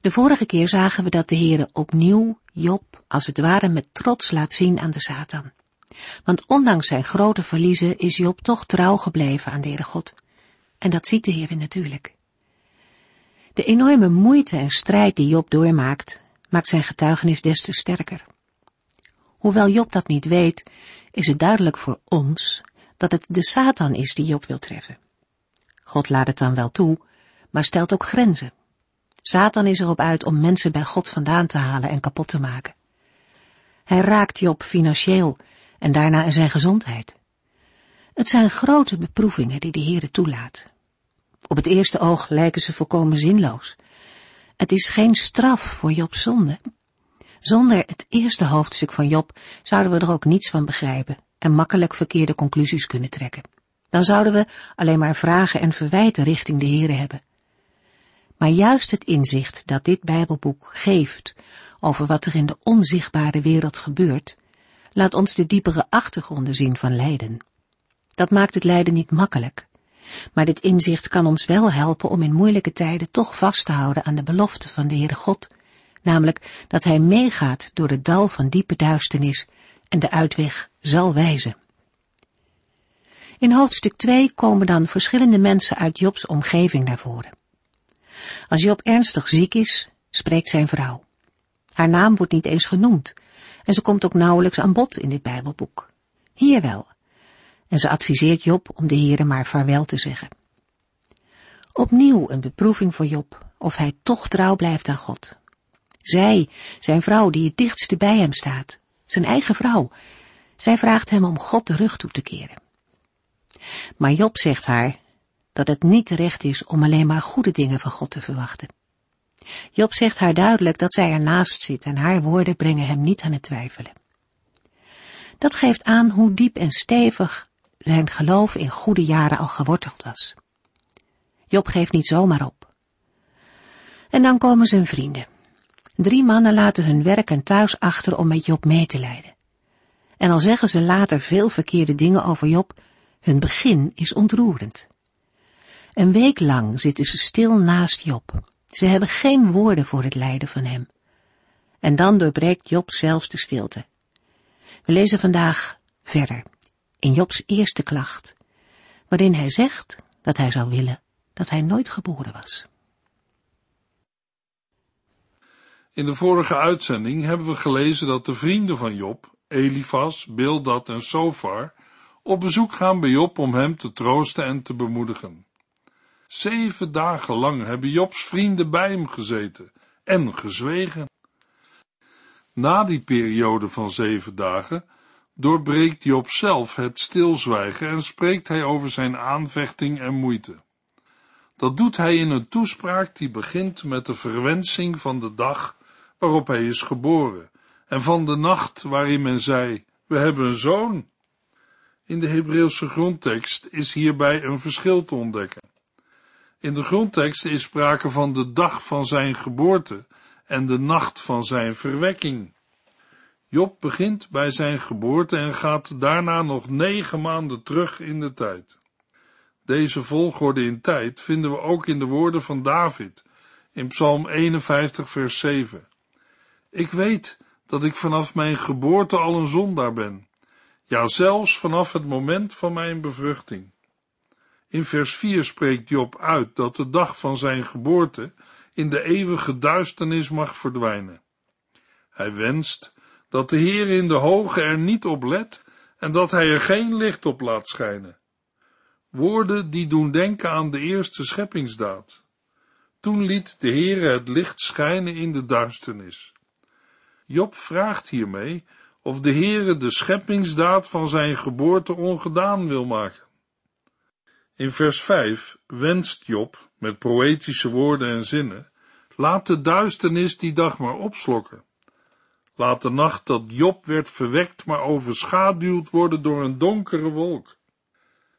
De vorige keer zagen we dat de Heere opnieuw Job als het ware met trots laat zien aan de Satan. Want ondanks zijn grote verliezen is Job toch trouw gebleven aan de Heere God. En dat ziet de Heere natuurlijk. De enorme moeite en strijd die Job doormaakt, maakt zijn getuigenis des te sterker. Hoewel Job dat niet weet, is het duidelijk voor ons dat het de Satan is die Job wil treffen. God laat het dan wel toe, maar stelt ook grenzen. Satan is erop uit om mensen bij God vandaan te halen en kapot te maken. Hij raakt Job financieel en daarna zijn gezondheid. Het zijn grote beproevingen die de Heere toelaat. Op het eerste oog lijken ze volkomen zinloos. Het is geen straf voor Jobs zonde. Zonder het eerste hoofdstuk van Job zouden we er ook niets van begrijpen en makkelijk verkeerde conclusies kunnen trekken. Dan zouden we alleen maar vragen en verwijten richting de Heere hebben. Maar juist het inzicht dat dit Bijbelboek geeft over wat er in de onzichtbare wereld gebeurt, laat ons de diepere achtergronden zien van lijden. Dat maakt het lijden niet makkelijk, maar dit inzicht kan ons wel helpen om in moeilijke tijden toch vast te houden aan de belofte van de Heere God, namelijk dat Hij meegaat door het dal van diepe duisternis en de uitweg zal wijzen. In hoofdstuk 2 komen dan verschillende mensen uit Jobs omgeving naar voren. Als Job ernstig ziek is, spreekt zijn vrouw. Haar naam wordt niet eens genoemd en ze komt ook nauwelijks aan bod in dit Bijbelboek. Hier wel. En ze adviseert Job om de Heere maar vaarwel te zeggen. Opnieuw een beproeving voor Job, of hij toch trouw blijft aan God. Zij, zijn vrouw die het dichtste bij hem staat, zijn eigen vrouw, zij vraagt hem om God de rug toe te keren. Maar Job zegt haar dat het niet terecht is om alleen maar goede dingen van God te verwachten. Job zegt haar duidelijk dat zij ernaast zit en haar woorden brengen hem niet aan het twijfelen. Dat geeft aan hoe diep en stevig zijn geloof in goede jaren al geworteld was. Job geeft niet zomaar op. En dan komen zijn vrienden. Drie mannen laten hun werk en thuis achter om met Job mee te leiden. En al zeggen ze later veel verkeerde dingen over Job, hun begin is ontroerend. Een week lang zitten ze stil naast Job. Ze hebben geen woorden voor het lijden van hem. En dan doorbreekt Job zelfs de stilte. We lezen vandaag verder, in Jobs eerste klacht, waarin hij zegt dat hij zou willen dat hij nooit geboren was. In de vorige uitzending hebben we gelezen dat de vrienden van Job, Elifas, Bildad en Sofar, op bezoek gaan bij Job om hem te troosten en te bemoedigen. Zeven dagen lang hebben Jobs vrienden bij hem gezeten en gezwegen. Na die periode van zeven dagen doorbreekt Job zelf het stilzwijgen en spreekt hij over zijn aanvechting en moeite. Dat doet hij in een toespraak die begint met de verwensing van de dag waarop hij is geboren en van de nacht waarin men zei, we hebben een zoon. In de Hebreeuwse grondtekst is hierbij een verschil te ontdekken. In de grondtekst is sprake van de dag van zijn geboorte en de nacht van zijn verwekking. Job begint bij zijn geboorte en gaat daarna nog negen maanden terug in de tijd. Deze volgorde in tijd vinden we ook in de woorden van David in Psalm 51, vers 7. Ik weet dat ik vanaf mijn geboorte al een zondaar ben ja zelfs vanaf het moment van mijn bevruchting. In vers 4 spreekt Job uit dat de dag van zijn geboorte in de eeuwige duisternis mag verdwijnen. Hij wenst dat de Heer in de hoge er niet op let en dat hij er geen licht op laat schijnen. Woorden die doen denken aan de eerste scheppingsdaad. Toen liet de Heer het licht schijnen in de duisternis. Job vraagt hiermee of de Heere de scheppingsdaad van zijn geboorte ongedaan wil maken. In vers 5 wenst Job, met poëtische woorden en zinnen, Laat de duisternis die dag maar opslokken. Laat de nacht dat Job werd verwekt maar overschaduwd worden door een donkere wolk.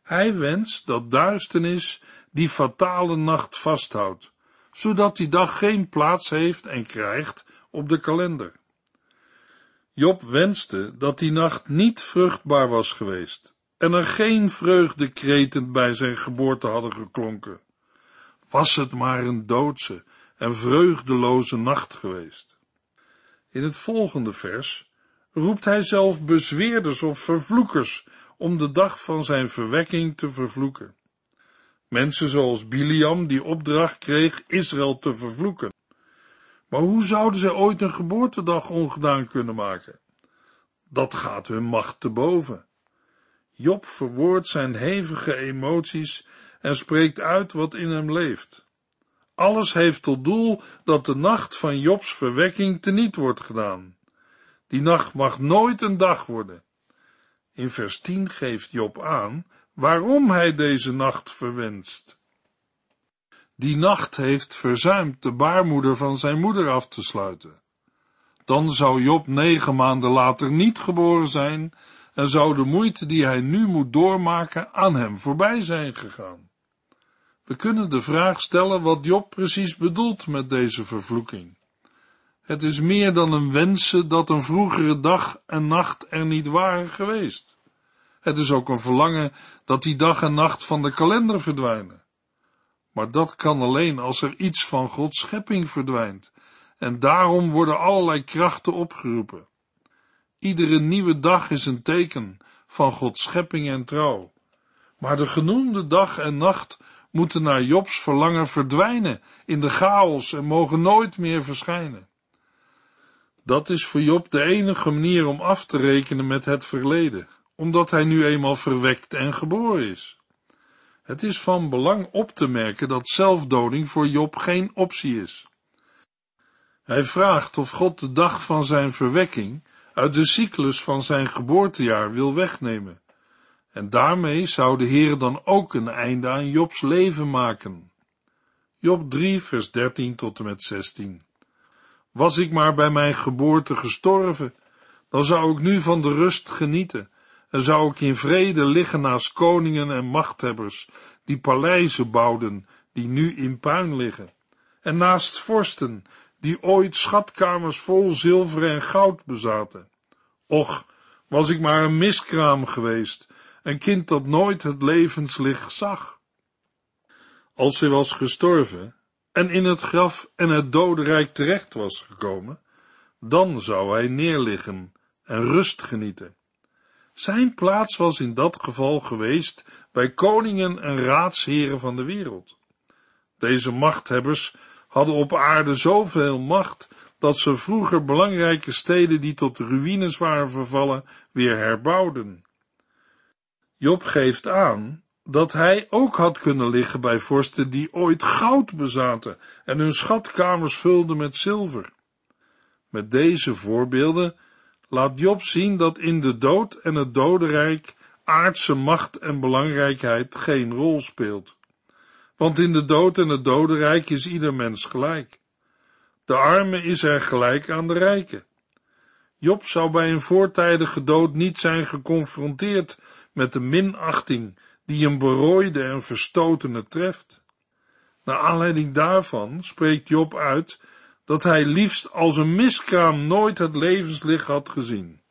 Hij wenst dat duisternis die fatale nacht vasthoudt, zodat die dag geen plaats heeft en krijgt op de kalender. Job wenste dat die nacht niet vruchtbaar was geweest en er geen vreugdekreten bij zijn geboorte hadden geklonken. Was het maar een doodse en vreugdeloze nacht geweest. In het volgende vers roept hij zelf bezweerders of vervloekers om de dag van zijn verwekking te vervloeken. Mensen zoals Biliam die opdracht kreeg Israël te vervloeken. Maar hoe zouden zij ooit een geboortedag ongedaan kunnen maken? Dat gaat hun macht te boven. Job verwoordt zijn hevige emoties en spreekt uit wat in hem leeft. Alles heeft tot doel dat de nacht van Jobs verwekking teniet wordt gedaan. Die nacht mag nooit een dag worden. In vers 10 geeft Job aan waarom hij deze nacht verwenst. Die nacht heeft verzuimd de baarmoeder van zijn moeder af te sluiten. Dan zou Job negen maanden later niet geboren zijn en zou de moeite die hij nu moet doormaken aan hem voorbij zijn gegaan. We kunnen de vraag stellen wat Job precies bedoelt met deze vervloeking. Het is meer dan een wensen dat een vroegere dag en nacht er niet waren geweest. Het is ook een verlangen dat die dag en nacht van de kalender verdwijnen. Maar dat kan alleen als er iets van Gods schepping verdwijnt, en daarom worden allerlei krachten opgeroepen. Iedere nieuwe dag is een teken van Gods schepping en trouw. Maar de genoemde dag en nacht moeten naar Jobs verlangen verdwijnen in de chaos en mogen nooit meer verschijnen. Dat is voor Job de enige manier om af te rekenen met het verleden, omdat hij nu eenmaal verwekt en geboren is. Het is van belang op te merken dat zelfdoding voor Job geen optie is. Hij vraagt of God de dag van zijn verwekking uit de cyclus van zijn geboortejaar wil wegnemen. En daarmee zou de Heer dan ook een einde aan Jobs leven maken. Job 3, vers 13 tot en met 16. Was ik maar bij mijn geboorte gestorven, dan zou ik nu van de rust genieten en zou ik in vrede liggen naast koningen en machthebbers, die paleizen bouwden, die nu in puin liggen, en naast vorsten, die ooit schatkamers vol zilver en goud bezaten. Och, was ik maar een miskraam geweest, een kind dat nooit het levenslicht zag. Als hij was gestorven en in het graf en het dodenrijk terecht was gekomen, dan zou hij neerliggen en rust genieten. Zijn plaats was in dat geval geweest bij koningen en raadsheren van de wereld. Deze machthebbers hadden op aarde zoveel macht dat ze vroeger belangrijke steden die tot ruïnes waren vervallen weer herbouwden. Job geeft aan dat hij ook had kunnen liggen bij vorsten die ooit goud bezaten en hun schatkamers vulden met zilver. Met deze voorbeelden laat Job zien dat in de dood en het dodenrijk aardse macht en belangrijkheid geen rol speelt. Want in de dood en het dodenrijk is ieder mens gelijk. De arme is er gelijk aan de rijke. Job zou bij een voortijdige dood niet zijn geconfronteerd met de minachting die een berooide en verstotene treft. Naar aanleiding daarvan spreekt Job uit dat hij liefst als een miskraam nooit het levenslicht had gezien.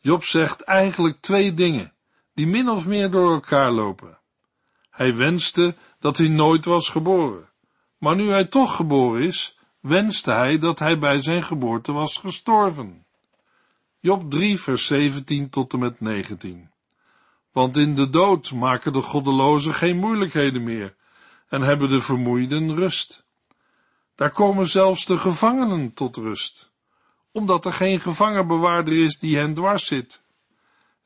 Job zegt eigenlijk twee dingen, die min of meer door elkaar lopen. Hij wenste dat hij nooit was geboren, maar nu hij toch geboren is, wenste hij dat hij bij zijn geboorte was gestorven. Job 3 vers 17 tot en met 19 Want in de dood maken de goddelozen geen moeilijkheden meer en hebben de vermoeiden rust. Daar komen zelfs de gevangenen tot rust, omdat er geen gevangenbewaarder is die hen dwars zit.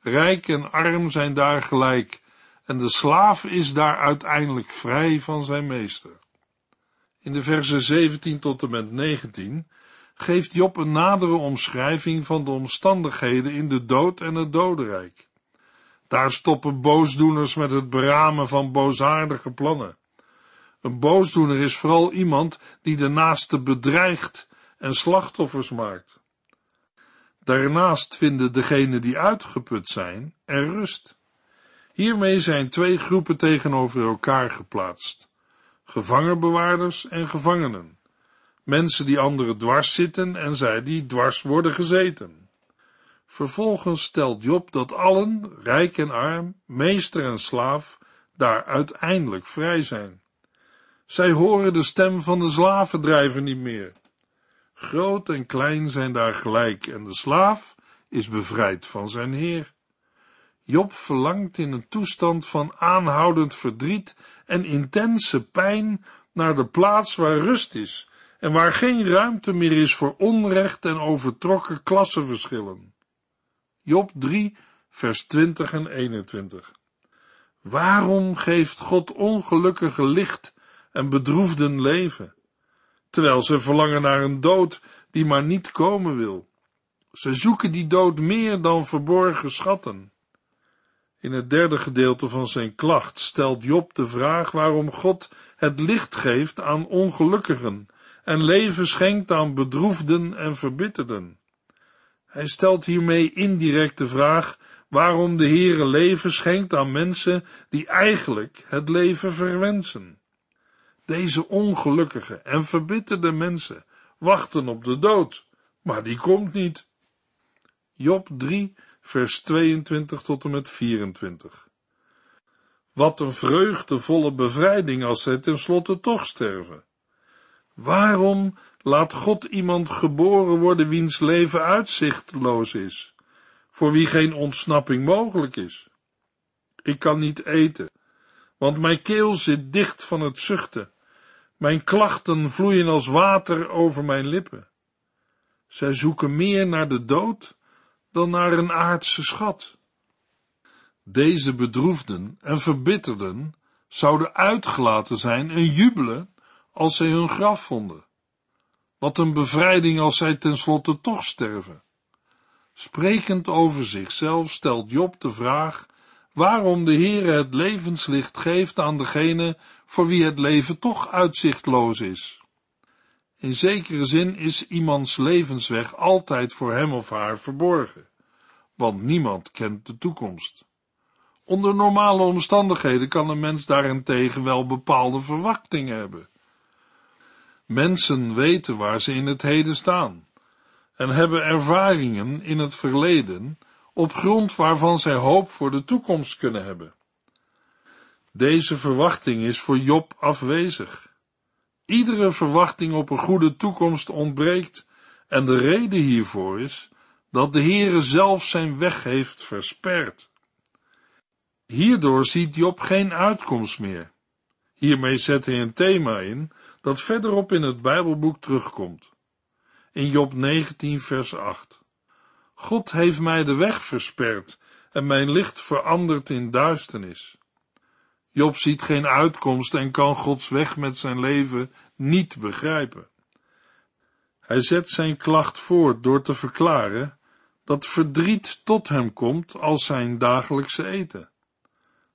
Rijk en arm zijn daar gelijk, en de slaaf is daar uiteindelijk vrij van zijn meester. In de versen 17 tot en met 19 geeft Job een nadere omschrijving van de omstandigheden in de dood en het dodenrijk. Daar stoppen boosdoeners met het beramen van boosaardige plannen. Een boosdoener is vooral iemand die de naaste bedreigt en slachtoffers maakt. Daarnaast vinden degenen die uitgeput zijn er rust. Hiermee zijn twee groepen tegenover elkaar geplaatst: gevangenbewaarders en gevangenen. Mensen die anderen dwars zitten en zij die dwars worden gezeten. Vervolgens stelt Job dat allen, rijk en arm, meester en slaaf, daar uiteindelijk vrij zijn. Zij horen de stem van de slavendrijver niet meer. Groot en klein zijn daar gelijk en de slaaf is bevrijd van zijn heer. Job verlangt in een toestand van aanhoudend verdriet en intense pijn naar de plaats waar rust is en waar geen ruimte meer is voor onrecht en overtrokken klassenverschillen. Job 3, vers 20 en 21. Waarom geeft God ongelukkige licht en bedroefden leven, terwijl ze verlangen naar een dood die maar niet komen wil? Ze zoeken die dood meer dan verborgen schatten. In het derde gedeelte van zijn klacht stelt Job de vraag waarom God het licht geeft aan ongelukkigen en leven schenkt aan bedroefden en verbitterden. Hij stelt hiermee indirect de vraag waarom de Heere leven schenkt aan mensen die eigenlijk het leven verwensen. Deze ongelukkige en verbitterde mensen wachten op de dood, maar die komt niet. Job 3, vers 22 tot en met 24. Wat een vreugdevolle bevrijding als zij tenslotte toch sterven. Waarom laat God iemand geboren worden wiens leven uitzichtloos is, voor wie geen ontsnapping mogelijk is? Ik kan niet eten, want mijn keel zit dicht van het zuchten. Mijn klachten vloeien als water over mijn lippen. Zij zoeken meer naar de dood dan naar een aardse schat. Deze bedroefden en verbitterden zouden uitgelaten zijn en jubelen als zij hun graf vonden. Wat een bevrijding als zij tenslotte toch sterven. Sprekend over zichzelf stelt Job de vraag waarom de Heere het levenslicht geeft aan degene voor wie het leven toch uitzichtloos is. In zekere zin is iemands levensweg altijd voor hem of haar verborgen, want niemand kent de toekomst. Onder normale omstandigheden kan een mens daarentegen wel bepaalde verwachtingen hebben. Mensen weten waar ze in het heden staan en hebben ervaringen in het verleden op grond waarvan zij hoop voor de toekomst kunnen hebben. Deze verwachting is voor Job afwezig. Iedere verwachting op een goede toekomst ontbreekt en de reden hiervoor is dat de Heere zelf zijn weg heeft versperd. Hierdoor ziet Job geen uitkomst meer. Hiermee zet hij een thema in dat verderop in het Bijbelboek terugkomt. In Job 19 vers 8. God heeft mij de weg versperd en mijn licht veranderd in duisternis. Job ziet geen uitkomst en kan Gods weg met zijn leven niet begrijpen. Hij zet zijn klacht voort door te verklaren dat verdriet tot hem komt als zijn dagelijkse eten.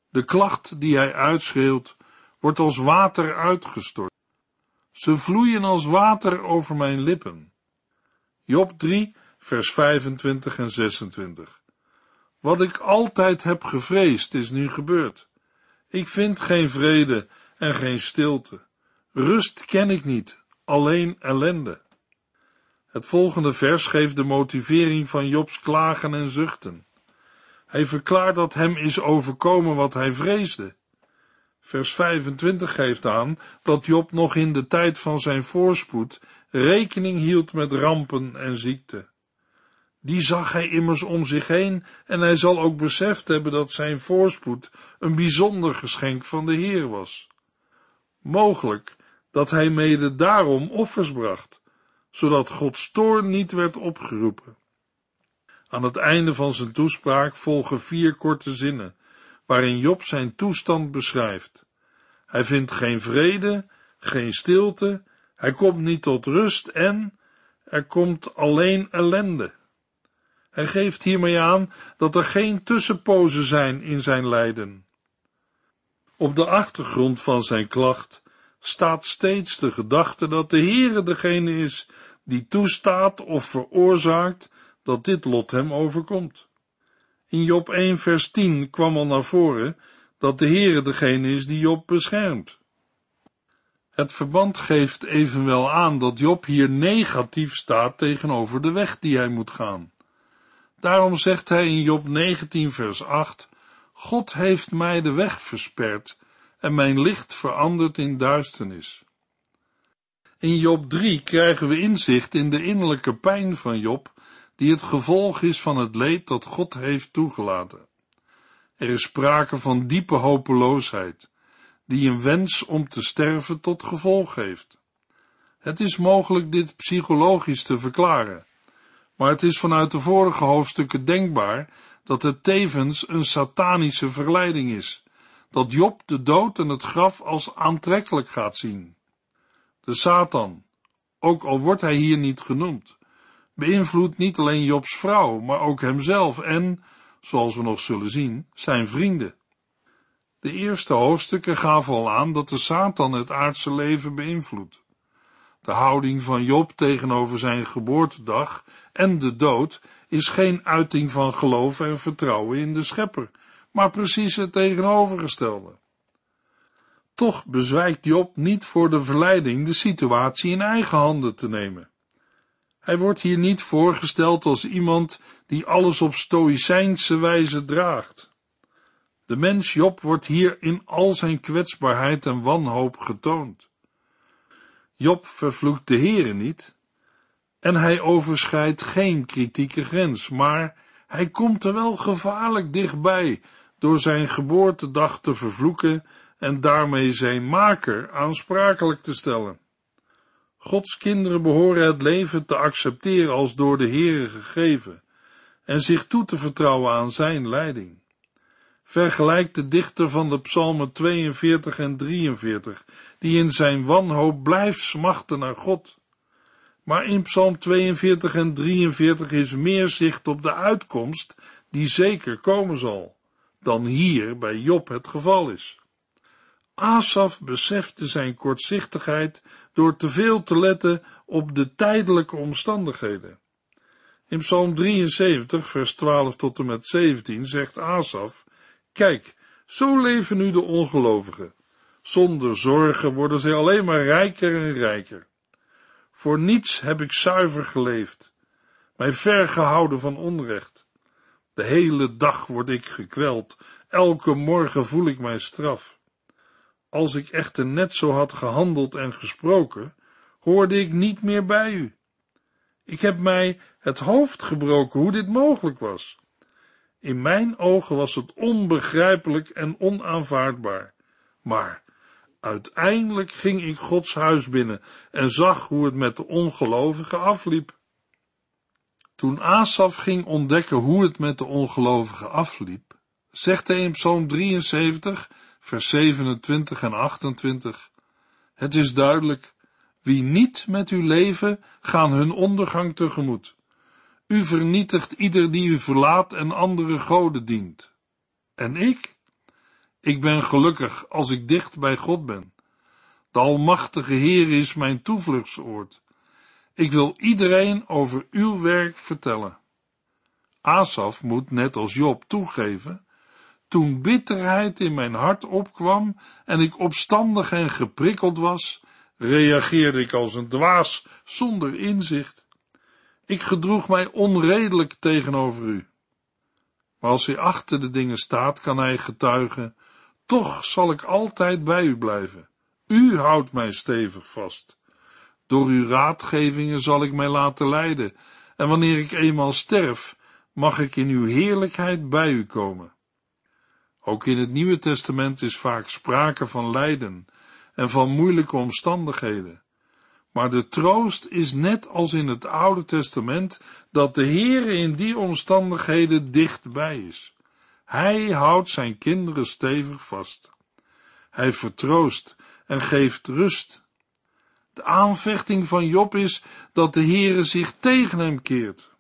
De klacht die hij uitschreeuwt, wordt als water uitgestort. Ze vloeien als water over mijn lippen. Job 3, vers 25 en 26. Wat ik altijd heb gevreesd is nu gebeurd. Ik vind geen vrede en geen stilte. Rust ken ik niet, alleen ellende. Het volgende vers geeft de motivering van Jobs klagen en zuchten. Hij verklaart dat hem is overkomen wat hij vreesde. Vers 25 geeft aan dat Job nog in de tijd van zijn voorspoed rekening hield met rampen en ziekte. Die zag hij immers om zich heen en hij zal ook beseft hebben dat zijn voorspoed een bijzonder geschenk van de Heer was. Mogelijk dat hij mede daarom offers bracht, zodat Gods toorn niet werd opgeroepen. Aan het einde van zijn toespraak volgen vier korte zinnen, waarin Job zijn toestand beschrijft. Hij vindt geen vrede, geen stilte, hij komt niet tot rust en er komt alleen ellende. Hij geeft hiermee aan dat er geen tussenpozen zijn in zijn lijden. Op de achtergrond van zijn klacht staat steeds de gedachte dat de Heere degene is die toestaat of veroorzaakt dat dit lot hem overkomt. In Job 1 vers 10 kwam al naar voren dat de Heere degene is die Job beschermt. Het verband geeft evenwel aan dat Job hier negatief staat tegenover de weg die hij moet gaan. Daarom zegt hij in Job 19 vers 8, God heeft mij de weg versperd en mijn licht veranderd in duisternis. In Job 3 krijgen we inzicht in de innerlijke pijn van Job, die het gevolg is van het leed dat God heeft toegelaten. Er is sprake van diepe hopeloosheid, die een wens om te sterven tot gevolg heeft. Het is mogelijk dit psychologisch te verklaren, maar het is vanuit de vorige hoofdstukken denkbaar dat het tevens een satanische verleiding is, dat Job de dood en het graf als aantrekkelijk gaat zien. De Satan, ook al wordt hij hier niet genoemd, beïnvloedt niet alleen Jobs vrouw, maar ook hemzelf en, zoals we nog zullen zien, zijn vrienden. De eerste hoofdstukken gaven al aan dat de Satan het aardse leven beïnvloedt. De houding van Job tegenover zijn geboortedag en de dood is geen uiting van geloof en vertrouwen in de schepper, maar precies het tegenovergestelde. Toch bezwijkt Job niet voor de verleiding de situatie in eigen handen te nemen. Hij wordt hier niet voorgesteld als iemand die alles op stoïcijnse wijze draagt. De mens Job wordt hier in al zijn kwetsbaarheid en wanhoop getoond. Job vervloekt de Heere niet, en hij overschrijdt geen kritieke grens, maar hij komt er wel gevaarlijk dichtbij door zijn geboortedag te vervloeken en daarmee zijn maker aansprakelijk te stellen. Gods kinderen behoren het leven te accepteren als door de Heere gegeven en zich toe te vertrouwen aan zijn leiding. Vergelijk de dichter van de psalmen 42 en 43, die in zijn wanhoop blijft smachten naar God. Maar in psalm 42 en 43 is meer zicht op de uitkomst die zeker komen zal, dan hier bij Job het geval is. Asaf besefte zijn kortzichtigheid door te veel te letten op de tijdelijke omstandigheden. In Psalm 73, vers 12 tot en met 17 zegt Asaf, Kijk, zo leven nu de ongelovigen. Zonder zorgen worden zij alleen maar rijker en rijker. Voor niets heb ik zuiver geleefd, mij ver gehouden van onrecht. De hele dag word ik gekweld, elke morgen voel ik mijn straf. Als ik echter net zo had gehandeld en gesproken, hoorde ik niet meer bij u. Ik heb mij het hoofd gebroken hoe dit mogelijk was. In mijn ogen was het onbegrijpelijk en onaanvaardbaar. Maar uiteindelijk ging ik Gods huis binnen en zag hoe het met de ongelovigen afliep. Toen Asaf ging ontdekken hoe het met de ongelovigen afliep, zegt hij in Psalm 73, vers 27 en 28, Het is duidelijk, wie niet met u leven, gaan hun ondergang tegemoet. U vernietigt ieder die u verlaat en andere goden dient. En ik? Ik ben gelukkig als ik dicht bij God ben. De Almachtige Heer is mijn toevluchtsoord. Ik wil iedereen over uw werk vertellen. Asaf moet net als Job toegeven, toen bitterheid in mijn hart opkwam en ik opstandig en geprikkeld was, reageerde ik als een dwaas zonder inzicht. Ik gedroeg mij onredelijk tegenover u. Maar als hij achter de dingen staat, kan hij getuigen, toch zal ik altijd bij u blijven. U houdt mij stevig vast. Door uw raadgevingen zal ik mij laten leiden, en wanneer ik eenmaal sterf, mag ik in uw heerlijkheid bij u komen. Ook in het Nieuwe Testament is vaak sprake van lijden en van moeilijke omstandigheden. Maar de troost is net als in het Oude Testament dat de Heere in die omstandigheden dichtbij is. Hij houdt zijn kinderen stevig vast. Hij vertroost en geeft rust. De aanvechting van Job is dat de Heere zich tegen hem keert.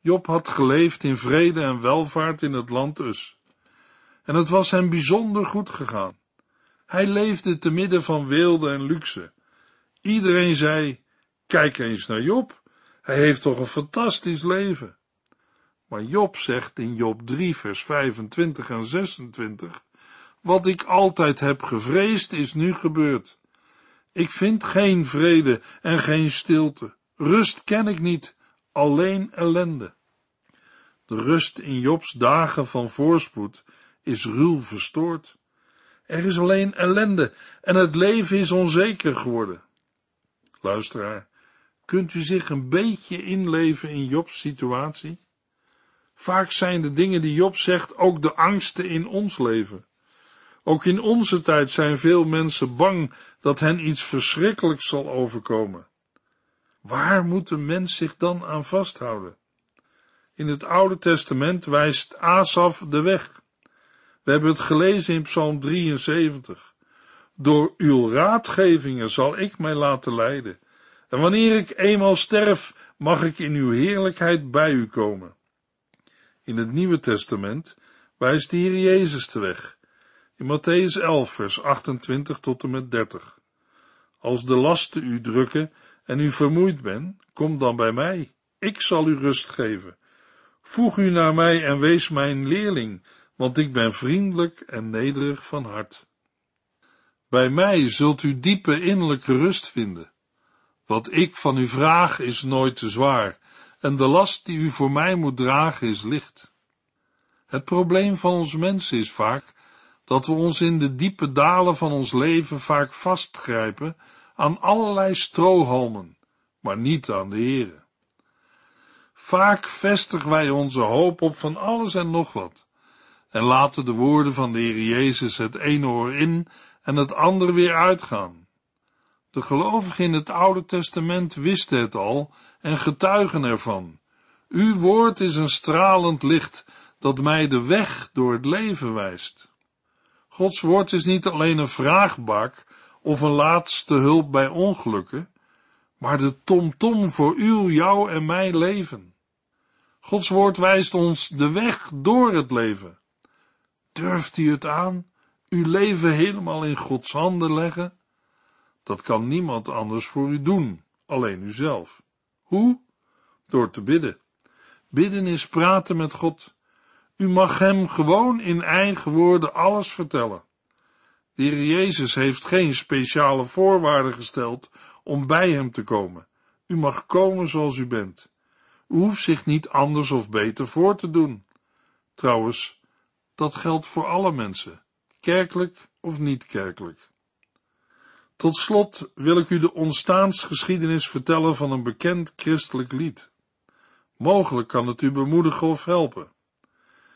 Job had geleefd in vrede en welvaart in het land Us. En het was hem bijzonder goed gegaan. Hij leefde te midden van weelde en luxe. Iedereen zei, kijk eens naar Job, hij heeft toch een fantastisch leven. Maar Job zegt in Job 3 vers 25 en 26, wat ik altijd heb gevreesd is nu gebeurd. Ik vind geen vrede en geen stilte. Rust ken ik niet, alleen ellende. De rust in Jobs dagen van voorspoed is ruw verstoord. Er is alleen ellende en het leven is onzeker geworden. Luisteraar, kunt u zich een beetje inleven in Jobs situatie? Vaak zijn de dingen die Job zegt ook de angsten in ons leven. Ook in onze tijd zijn veel mensen bang dat hen iets verschrikkelijks zal overkomen. Waar moet een mens zich dan aan vasthouden? In het Oude Testament wijst Asaf de weg. We hebben het gelezen in Psalm 73. Door uw raadgevingen zal ik mij laten leiden. En wanneer ik eenmaal sterf, mag ik in uw heerlijkheid bij u komen. In het Nieuwe Testament wijst de Jezus de weg. In Matthäus 11, vers 28 tot en met 30. Als de lasten u drukken en u vermoeid bent, kom dan bij mij. Ik zal u rust geven. Voeg u naar mij en wees mijn leerling, want ik ben vriendelijk en nederig van hart. Bij mij zult u diepe innerlijke rust vinden. Wat ik van u vraag is nooit te zwaar, en de last die u voor mij moet dragen is licht. Het probleem van ons mensen is vaak dat we ons in de diepe dalen van ons leven vaak vastgrijpen aan allerlei strohalmen, maar niet aan de Heere. Vaak vestigen wij onze hoop op van alles en nog wat, en laten de woorden van de Heer Jezus het ene oor in en het andere weer uitgaan. De gelovigen in het Oude Testament wisten het al en getuigen ervan. Uw woord is een stralend licht dat mij de weg door het leven wijst. Gods woord is niet alleen een vraagbak of een laatste hulp bij ongelukken, maar de tomtom voor uw, jou en mijn leven. Gods woord wijst ons de weg door het leven. Durft u het aan, uw leven helemaal in Gods handen leggen? Dat kan niemand anders voor u doen, alleen uzelf. Hoe? Door te bidden. Bidden is praten met God. U mag hem gewoon in eigen woorden alles vertellen. De Heer Jezus heeft geen speciale voorwaarden gesteld om bij hem te komen. U mag komen zoals u bent. U hoeft zich niet anders of beter voor te doen. Trouwens, dat geldt voor alle mensen, kerkelijk of niet kerkelijk. Tot slot wil ik u de ontstaansgeschiedenis vertellen van een bekend christelijk lied. Mogelijk kan het u bemoedigen of helpen.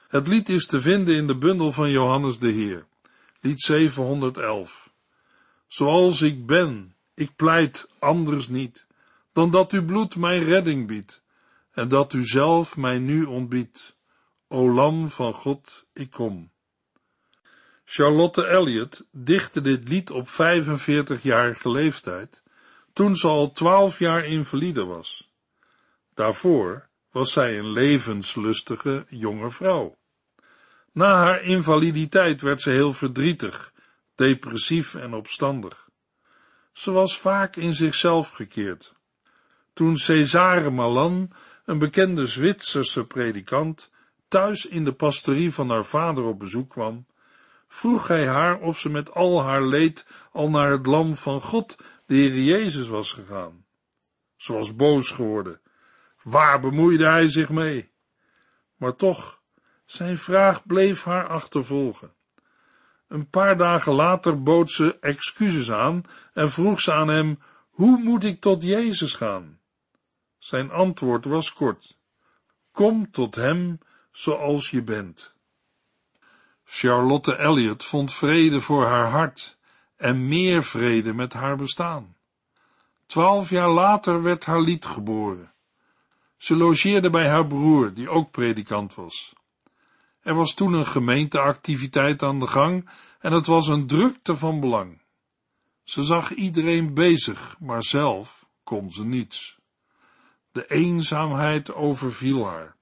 Het lied is te vinden in de bundel van Johannes de Heer, lied 711. Zoals ik ben, ik pleit anders niet, dan dat uw bloed mij redding biedt, en dat u zelf mij nu ontbiedt. O lam van God, ik kom. Charlotte Elliot dichtte dit lied op 45-jarige leeftijd, toen ze al 12 jaar invalide was. Daarvoor was zij een levenslustige jonge vrouw. Na haar invaliditeit werd ze heel verdrietig, depressief en opstandig. Ze was vaak in zichzelf gekeerd. Toen Cesare Malan, een bekende Zwitserse predikant, thuis in de pastorie van haar vader op bezoek kwam, vroeg hij haar of ze met al haar leed al naar het lam van God, de Heer Jezus, was gegaan. Ze was boos geworden. Waar bemoeide hij zich mee? Maar toch, zijn vraag bleef haar achtervolgen. Een paar dagen later bood ze excuses aan en vroeg ze aan hem, hoe moet ik tot Jezus gaan? Zijn antwoord was kort. Kom tot hem zoals je bent. Charlotte Elliot vond vrede voor haar hart en meer vrede met haar bestaan. Twaalf jaar later werd haar lied geboren. Ze logeerde bij haar broer, die ook predikant was. Er was toen een gemeenteactiviteit aan de gang en het was een drukte van belang. Ze zag iedereen bezig, maar zelf kon ze niets. De eenzaamheid overviel haar.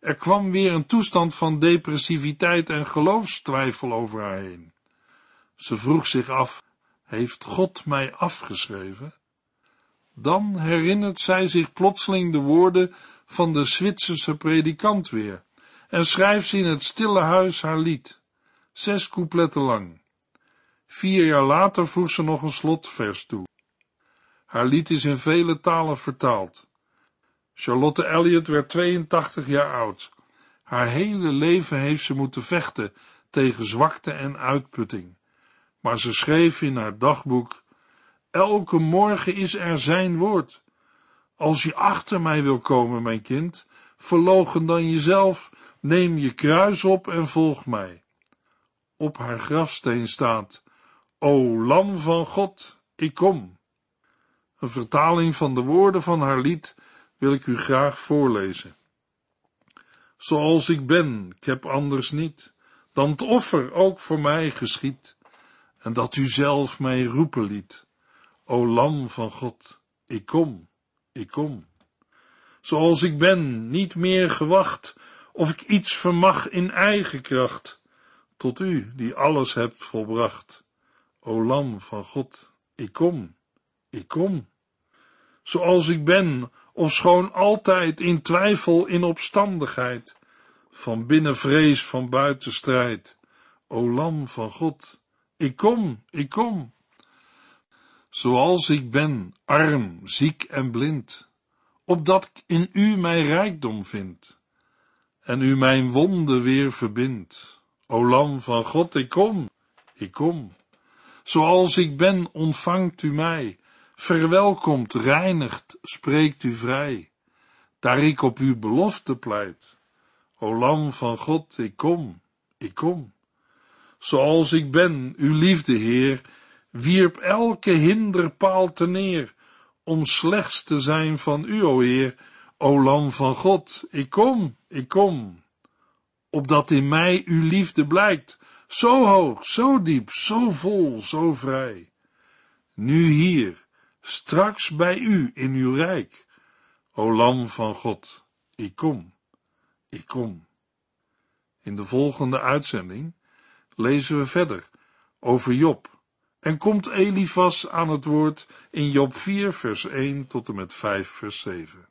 Er kwam weer een toestand van depressiviteit en geloofstwijfel over haar heen. Ze vroeg zich af, heeft God mij afgeschreven? Dan herinnert zij zich plotseling de woorden van de Zwitserse predikant weer en schrijft ze in het stille huis haar lied, zes coupletten lang. Vier jaar later voegt ze nog een slotvers toe. Haar lied is in vele talen vertaald. Charlotte Elliot werd 82 jaar oud. Haar hele leven heeft ze moeten vechten tegen zwakte en uitputting. Maar ze schreef in haar dagboek, elke morgen is er zijn woord. Als je achter mij wil komen, mijn kind, verlogen dan jezelf, neem je kruis op en volg mij. Op haar grafsteen staat, O lam van God, ik kom. Een vertaling van de woorden van haar lied wil ik u graag voorlezen. Zoals ik ben, ik heb anders niet, dan het offer ook voor mij geschiet, en dat u zelf mij roepen liet. O lam van God, ik kom, ik kom. Zoals ik ben, niet meer gewacht, of ik iets vermag in eigen kracht, tot u, die alles hebt volbracht. O lam van God, ik kom, ik kom. Zoals ik ben, of schoon altijd in twijfel, in opstandigheid, van binnen vrees, van buiten strijd. O lam van God, ik kom, ik kom. Zoals ik ben, arm, ziek en blind, opdat in u mijn rijkdom vind, en u mijn wonden weer verbindt. O lam van God, ik kom, ik kom. Zoals ik ben, ontvangt u mij, verwelkomt, reinigt, spreekt u vrij, daar ik op uw belofte pleit. O lam van God, ik kom, ik kom. Zoals ik ben, uw liefde, Heer, wierp elke hinderpaal te neer, om slechts te zijn van u, o Heer, o lam van God, ik kom, ik kom. Opdat in mij uw liefde blijkt, zo hoog, zo diep, zo vol, zo vrij. Nu hier, straks bij u in uw rijk. O Lam van God, ik kom, ik kom. In de volgende uitzending lezen we verder over Job en komt Elifas aan het woord in Job 4 vers 1 tot en met 5 vers 7.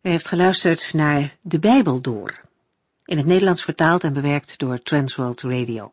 U heeft geluisterd naar De Bijbel Door, in het Nederlands vertaald en bewerkt door Transworld Radio.